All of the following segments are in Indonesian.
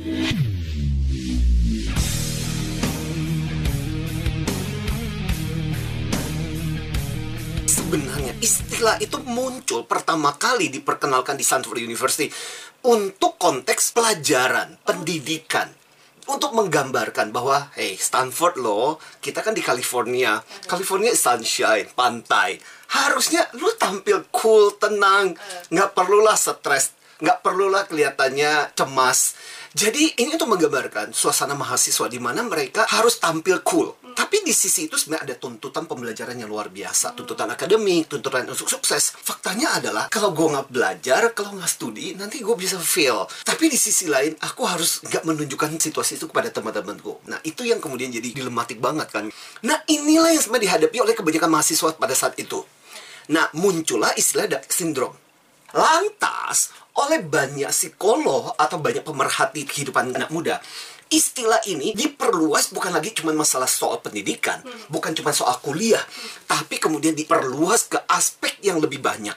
Sebenarnya istilah itu muncul pertama kali diperkenalkan di Stanford University untuk konteks pelajaran, pendidikan. Untuk menggambarkan bahwa, hey Stanford loh, kita kan di California. California sunshine, pantai. Harusnya lu tampil cool, tenang. Nggak perlulah stres, nggak perlulah kelihatannya cemas. Jadi ini untuk menggambarkan suasana mahasiswa di mana mereka harus tampil cool. Tapi di sisi itu sebenarnya ada tuntutan pembelajaran yang luar biasa, tuntutan akademik, tuntutan untuk sukses. Faktanya adalah kalau gue nggak belajar, kalau nggak studi, nanti gue bisa fail. Tapi di sisi lain, aku harus nggak menunjukkan situasi itu kepada teman-temanku. Nah itu yang kemudian jadi dilematik banget kan. Nah inilah yang sebenarnya dihadapi oleh kebanyakan mahasiswa pada saat itu. Nah muncullah istilah dark syndrome. Lantas, oleh banyak psikolog atau banyak pemerhati kehidupan anak muda, istilah ini diperluas bukan lagi cuma masalah soal pendidikan, bukan cuma soal kuliah, tapi kemudian diperluas ke aspek yang lebih banyak.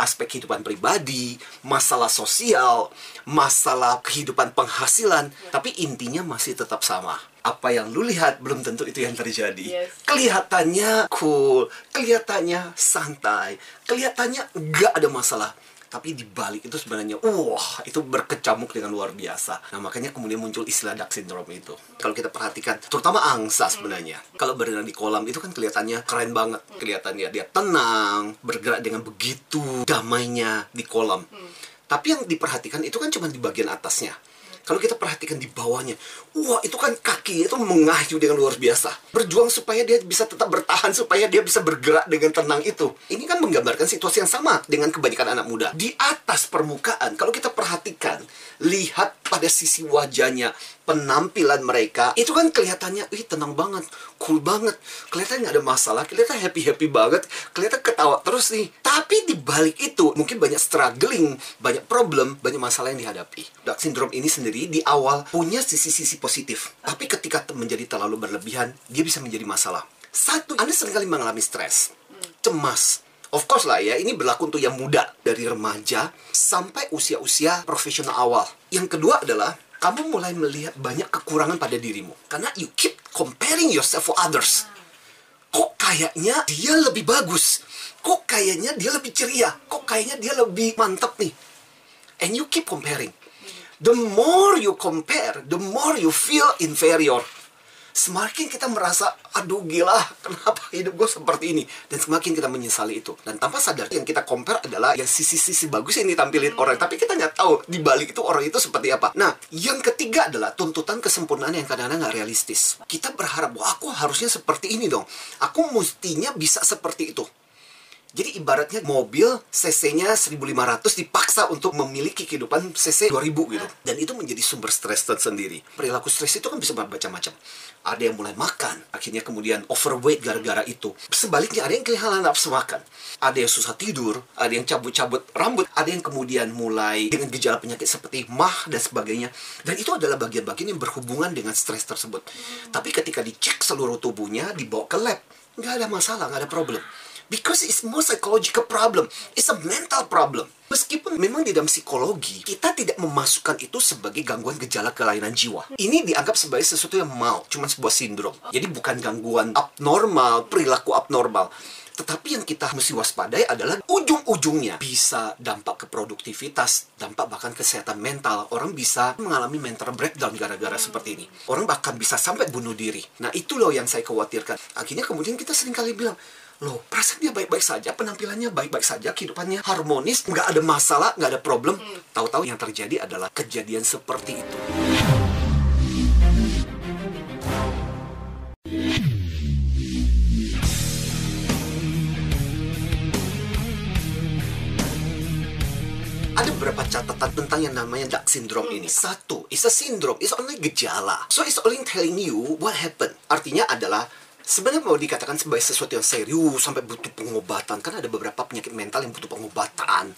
Aspek kehidupan pribadi, masalah sosial, masalah kehidupan penghasilan, tapi intinya masih tetap sama. Apa yang lu lihat belum tentu itu yang terjadi. Yes. Kelihatannya cool, kelihatannya santai, kelihatannya nggak ada masalah tapi di balik itu sebenarnya wah itu berkecamuk dengan luar biasa. Nah makanya kemudian muncul istilah dark syndrome itu. Kalau kita perhatikan terutama angsa sebenarnya. Kalau berenang di kolam itu kan kelihatannya keren banget. Kelihatannya dia tenang bergerak dengan begitu damainya di kolam. Tapi yang diperhatikan itu kan cuma di bagian atasnya kalau kita perhatikan di bawahnya, wah itu kan kaki itu mengayuh dengan luar biasa. Berjuang supaya dia bisa tetap bertahan, supaya dia bisa bergerak dengan tenang itu. Ini kan menggambarkan situasi yang sama dengan kebanyakan anak muda. Di atas permukaan, kalau kita perhatikan, lihat pada sisi wajahnya, penampilan mereka, itu kan kelihatannya, wih tenang banget, cool banget, kelihatan nggak ada masalah, kelihatan happy-happy banget, kelihatan ketawa terus nih. Tapi di balik itu, mungkin banyak struggling, banyak problem, banyak masalah yang dihadapi. Dark syndrome ini sendiri di awal punya sisi-sisi positif. Tapi ketika menjadi terlalu berlebihan, dia bisa menjadi masalah. Satu, Anda sering kali mengalami stres, cemas, Of course lah ya, ini berlaku untuk yang muda dari remaja sampai usia-usia profesional awal. Yang kedua adalah kamu mulai melihat banyak kekurangan pada dirimu karena you keep comparing yourself for others. Kok kayaknya dia lebih bagus? Kok kayaknya dia lebih ceria? Kok kayaknya dia lebih mantap nih? And you keep comparing. The more you compare, the more you feel inferior semakin kita merasa aduh gila kenapa hidup gue seperti ini? Dan semakin kita menyesali itu. Dan tanpa sadar yang kita compare adalah yang sisi-sisi bagus yang ditampilin orang. Tapi kita nggak tahu di balik itu orang itu seperti apa. Nah yang ketiga adalah tuntutan kesempurnaan yang kadang-kadang nggak realistis. Kita berharap bahwa aku harusnya seperti ini dong. Aku mestinya bisa seperti itu jadi ibaratnya mobil cc-nya 1500 dipaksa untuk memiliki kehidupan cc 2000 gitu. Dan itu menjadi sumber stres tersendiri. Perilaku stres itu kan bisa macam-macam. Ada yang mulai makan, akhirnya kemudian overweight gara-gara itu. Sebaliknya ada yang kehilangan nafsu makan. Ada yang susah tidur, ada yang cabut-cabut rambut, ada yang kemudian mulai dengan gejala penyakit seperti mah dan sebagainya. Dan itu adalah bagian-bagian yang berhubungan dengan stres tersebut. Tapi ketika dicek seluruh tubuhnya, dibawa ke lab, nggak ada masalah, nggak ada problem. Because it's more psychological problem. It's a mental problem. Meskipun memang di dalam psikologi, kita tidak memasukkan itu sebagai gangguan gejala kelainan jiwa. Ini dianggap sebagai sesuatu yang mau, cuma sebuah sindrom. Jadi bukan gangguan abnormal, perilaku abnormal. Tetapi yang kita mesti waspadai adalah ujung-ujungnya bisa dampak ke produktivitas, dampak bahkan kesehatan mental. Orang bisa mengalami mental breakdown gara-gara seperti ini. Orang bahkan bisa sampai bunuh diri. Nah itu loh yang saya khawatirkan. Akhirnya kemudian kita sering kali bilang, loh perasaan dia baik-baik saja penampilannya baik-baik saja kehidupannya harmonis nggak ada masalah nggak ada problem tahu-tahu yang terjadi adalah kejadian seperti itu ada beberapa catatan tentang yang namanya dark syndrome ini. Satu, it's a syndrome, it's only gejala. So it's only telling you what happened. Artinya adalah sebenarnya mau dikatakan sebagai sesuatu yang serius sampai butuh pengobatan kan ada beberapa penyakit mental yang butuh pengobatan.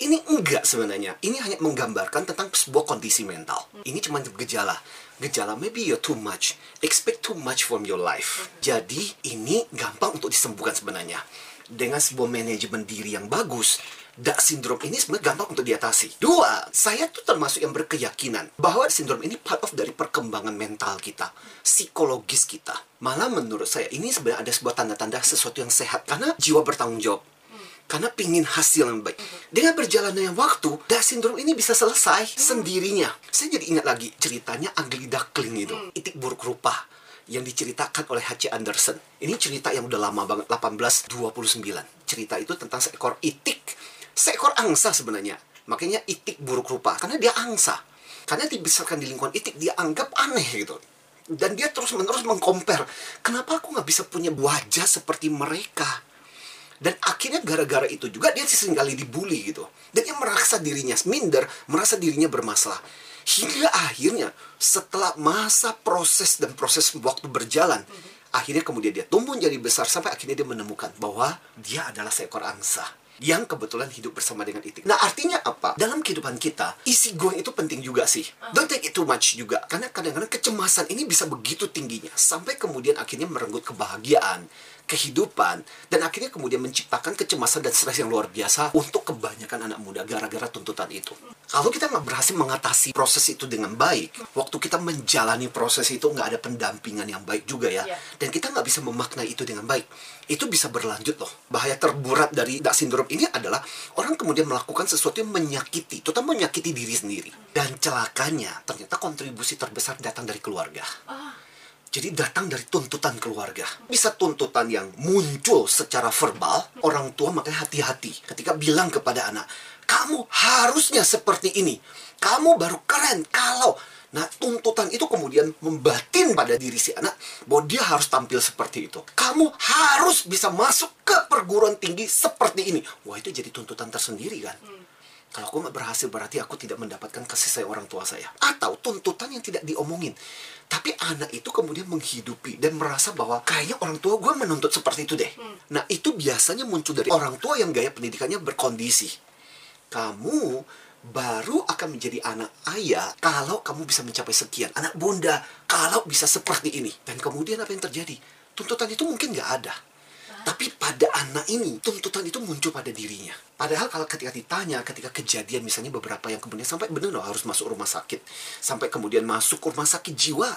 Ini enggak sebenarnya. Ini hanya menggambarkan tentang sebuah kondisi mental. Ini cuma gejala. Gejala maybe you're too much. Expect too much from your life. Jadi ini gampang untuk disembuhkan sebenarnya. Dengan sebuah manajemen diri yang bagus Dak sindrom ini sebenarnya gampang untuk diatasi. Dua, saya tuh termasuk yang berkeyakinan bahwa sindrom ini part of dari perkembangan mental kita, psikologis kita. Malah menurut saya ini sebenarnya ada sebuah tanda-tanda sesuatu yang sehat karena jiwa bertanggung jawab. Karena pingin hasil yang baik. Dengan berjalannya waktu, Dak sindrom ini bisa selesai sendirinya. Saya jadi ingat lagi ceritanya Ugly Duckling itu, itik buruk rupa yang diceritakan oleh H.C. Anderson. Ini cerita yang udah lama banget, 1829. Cerita itu tentang seekor itik seekor angsa sebenarnya. Makanya itik buruk rupa karena dia angsa. Karena dibesarkan di lingkungan itik dia anggap aneh gitu. Dan dia terus menerus mengkompar. Kenapa aku nggak bisa punya wajah seperti mereka? Dan akhirnya gara-gara itu juga dia sering kali dibully gitu. Dan dia merasa dirinya minder, merasa dirinya bermasalah. Hingga akhirnya setelah masa proses dan proses waktu berjalan, akhirnya kemudian dia tumbuh jadi besar sampai akhirnya dia menemukan bahwa dia adalah seekor angsa yang kebetulan hidup bersama dengan itik. Nah, artinya apa? Dalam kehidupan kita, isi going itu penting juga sih. Don't take it too much juga. Karena kadang-kadang kecemasan ini bisa begitu tingginya. Sampai kemudian akhirnya merenggut kebahagiaan, kehidupan, dan akhirnya kemudian menciptakan kecemasan dan stres yang luar biasa untuk kebanyakan anak muda gara-gara tuntutan itu. Kalau kita nggak berhasil mengatasi proses itu dengan baik, waktu kita menjalani proses itu nggak ada pendampingan yang baik juga ya, Iya. dan kita nggak bisa memaknai itu dengan baik, itu bisa berlanjut loh. Bahaya terberat dari dak sindrom ini adalah orang kemudian melakukan sesuatu yang menyakiti, terutama menyakiti diri sendiri. Dan celakanya, ternyata kontribusi terbesar datang dari keluarga. Jadi datang dari tuntutan keluarga. Bisa tuntutan yang muncul secara verbal, orang tua makanya hati-hati ketika bilang kepada anak, kamu harusnya seperti ini. Kamu baru keren kalau Nah, tuntutan itu kemudian membatin pada diri si anak bahwa dia harus tampil seperti itu. Kamu harus bisa masuk ke perguruan tinggi seperti ini. Wah, itu jadi tuntutan tersendiri kan? Kalau aku nggak berhasil berarti aku tidak mendapatkan kasih sayang orang tua saya. Atau tuntutan yang tidak diomongin. Tapi anak itu kemudian menghidupi dan merasa bahwa kayaknya orang tua gue menuntut seperti itu deh. Nah itu biasanya muncul dari orang tua yang gaya pendidikannya berkondisi. Kamu baru akan menjadi anak ayah kalau kamu bisa mencapai sekian. Anak bunda kalau bisa seperti ini. Dan kemudian apa yang terjadi? Tuntutan itu mungkin nggak ada. Tapi pada anak ini, tuntutan itu muncul pada dirinya. Padahal kalau ketika ditanya, ketika kejadian misalnya beberapa yang kemudian sampai benar loh harus masuk rumah sakit. Sampai kemudian masuk rumah sakit jiwa.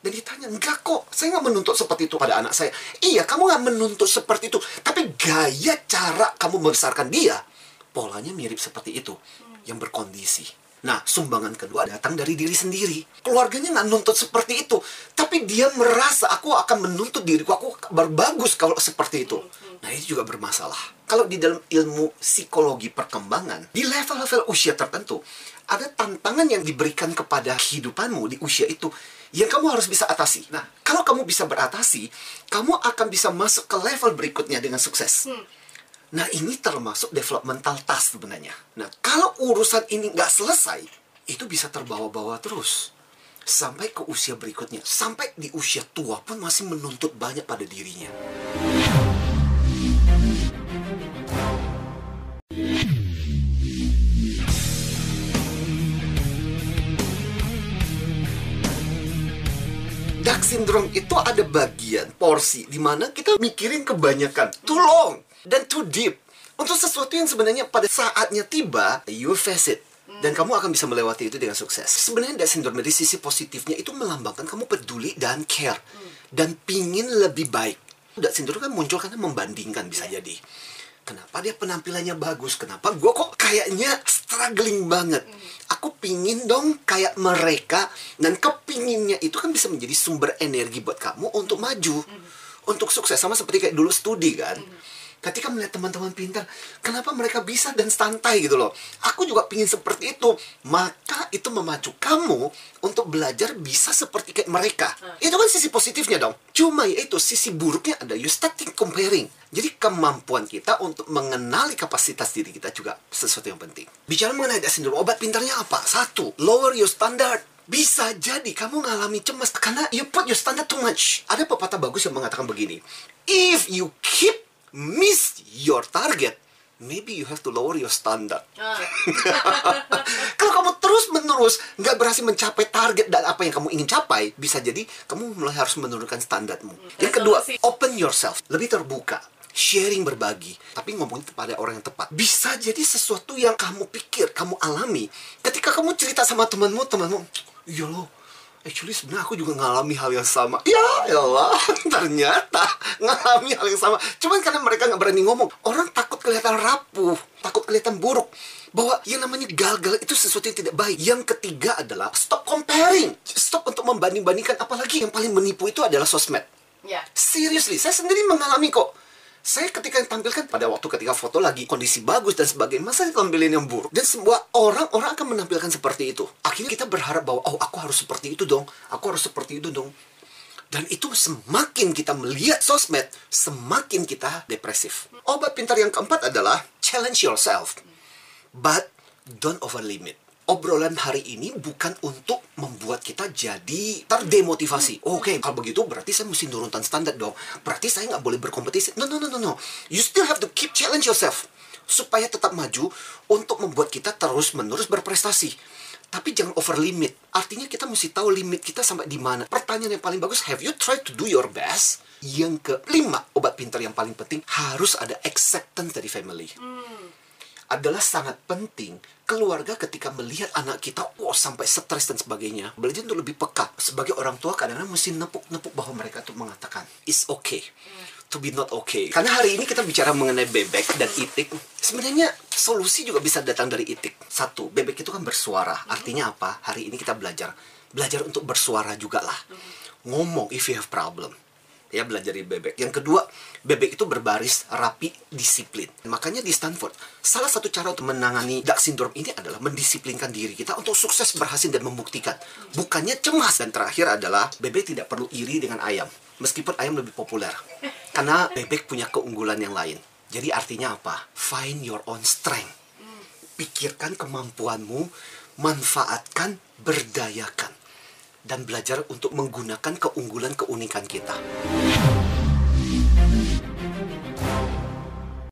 Dan ditanya, enggak kok, saya nggak menuntut seperti itu pada anak saya. Iya, kamu nggak menuntut seperti itu. Tapi gaya cara kamu membesarkan dia, polanya mirip seperti itu. Yang berkondisi. Nah, sumbangan kedua datang dari diri sendiri. Keluarganya nggak nuntut seperti itu. Tapi dia merasa, aku akan menuntut diriku, aku berbagus kalau seperti itu. Nah, itu juga bermasalah. Kalau di dalam ilmu psikologi perkembangan, di level-level usia tertentu, ada tantangan yang diberikan kepada kehidupanmu di usia itu yang kamu harus bisa atasi. Nah, kalau kamu bisa beratasi, kamu akan bisa masuk ke level berikutnya dengan sukses. Nah, ini termasuk developmental task sebenarnya. Nah, kalau urusan ini nggak selesai, itu bisa terbawa-bawa terus. Sampai ke usia berikutnya. Sampai di usia tua pun masih menuntut banyak pada dirinya. Dark syndrome itu ada bagian porsi di mana kita mikirin kebanyakan, too long dan too deep untuk sesuatu yang sebenarnya pada saatnya tiba you face it dan kamu akan bisa melewati itu dengan sukses. Sebenarnya Dark syndrome dari sisi positifnya itu melambangkan kamu peduli dan care dan pingin lebih baik. Dark syndrome kan muncul karena membandingkan bisa jadi. Kenapa dia penampilannya bagus? Kenapa gue kok kayaknya struggling banget? Aku pingin dong kayak mereka dan kepinginnya itu kan bisa menjadi sumber energi buat kamu untuk maju, untuk sukses sama seperti kayak dulu studi kan. Ketika melihat teman-teman pintar, kenapa mereka bisa dan santai gitu loh? Aku juga pingin seperti itu. Maka itu memacu kamu untuk belajar bisa seperti kayak mereka. Itu kan sisi positifnya dong. Cuma ya itu sisi buruknya ada you starting comparing. Jadi kemampuan kita untuk mengenali kapasitas diri kita juga sesuatu yang penting. Bicara mengenai Down syndrome, obat pintarnya apa? Satu, lower your standard. Bisa jadi kamu ngalami cemas karena you put your standard too much. Ada pepatah bagus yang mengatakan begini. If you keep miss your target, maybe you have to lower your standard. Kalau kamu terus menerus nggak berhasil mencapai target dan apa yang kamu ingin capai, bisa jadi kamu mulai harus menurunkan standarmu. Yang kedua, open yourself, lebih terbuka. sharing berbagi, tapi ngomongin kepada orang yang tepat. Bisa jadi sesuatu yang kamu pikir, kamu alami. Ketika kamu cerita sama temanmu, temanmu, iya loh, actually sebenarnya aku juga ngalami hal yang sama. Ya, Allah, ternyata ngalami hal yang sama. Cuman karena mereka nggak berani ngomong, orang takut kelihatan rapuh, takut kelihatan buruk. Bahwa yang namanya gagal itu sesuatu yang tidak baik. Yang ketiga adalah stop comparing. Stop untuk membanding-bandingkan. Apalagi yang paling menipu itu adalah sosmed. Ya. Seriously, saya sendiri mengalami kok. Saya ketika tampilkan pada waktu ketika foto lagi kondisi bagus dan sebagainya, masa tampilin yang buruk? Dan semua orang orang akan menampilkan seperti itu. Akhirnya kita berharap bahwa oh aku harus seperti itu dong, aku harus seperti itu dong. Dan itu semakin kita melihat sosmed, semakin kita depresif. Obat pintar yang keempat adalah challenge yourself, but don't over limit obrolan hari ini bukan untuk membuat kita jadi terdemotivasi. Oke, kalau begitu berarti saya mesti nurunkan standar dong. Berarti saya nggak boleh berkompetisi. No, no, no, no, no. You still have to keep challenge yourself supaya tetap maju untuk membuat kita terus-menerus berprestasi. Tapi jangan over limit. Artinya kita mesti tahu limit kita sampai di mana. Pertanyaan yang paling bagus, have you tried to do your best? Yang kelima, obat pintar yang paling penting harus ada acceptance dari family adalah sangat penting keluarga ketika melihat anak kita wah sampai stres dan sebagainya. Belajar untuk lebih peka sebagai orang tua kadang-kadang mesti nepuk-nepuk bahwa mereka tuh mengatakan it's okay to be not okay. Karena hari ini kita bicara mengenai bebek dan itik. Sebenarnya solusi juga bisa datang dari itik. Satu bebek itu kan bersuara. Artinya apa? Hari ini kita belajar. Belajar untuk bersuara juga lah ngomong if you have problem ya belajar dari bebek. Yang kedua, bebek itu berbaris rapi, disiplin. Makanya di Stanford, salah satu cara untuk menangani Duck syndrome ini adalah mendisiplinkan diri kita untuk sukses berhasil dan membuktikan. Bukannya cemas. Dan terakhir adalah bebek tidak perlu iri dengan ayam. Meskipun ayam lebih populer. Karena bebek punya keunggulan yang lain. Jadi artinya apa? Find your own strength. Pikirkan kemampuanmu, manfaatkan, berdayakan dan belajar untuk menggunakan keunggulan keunikan kita.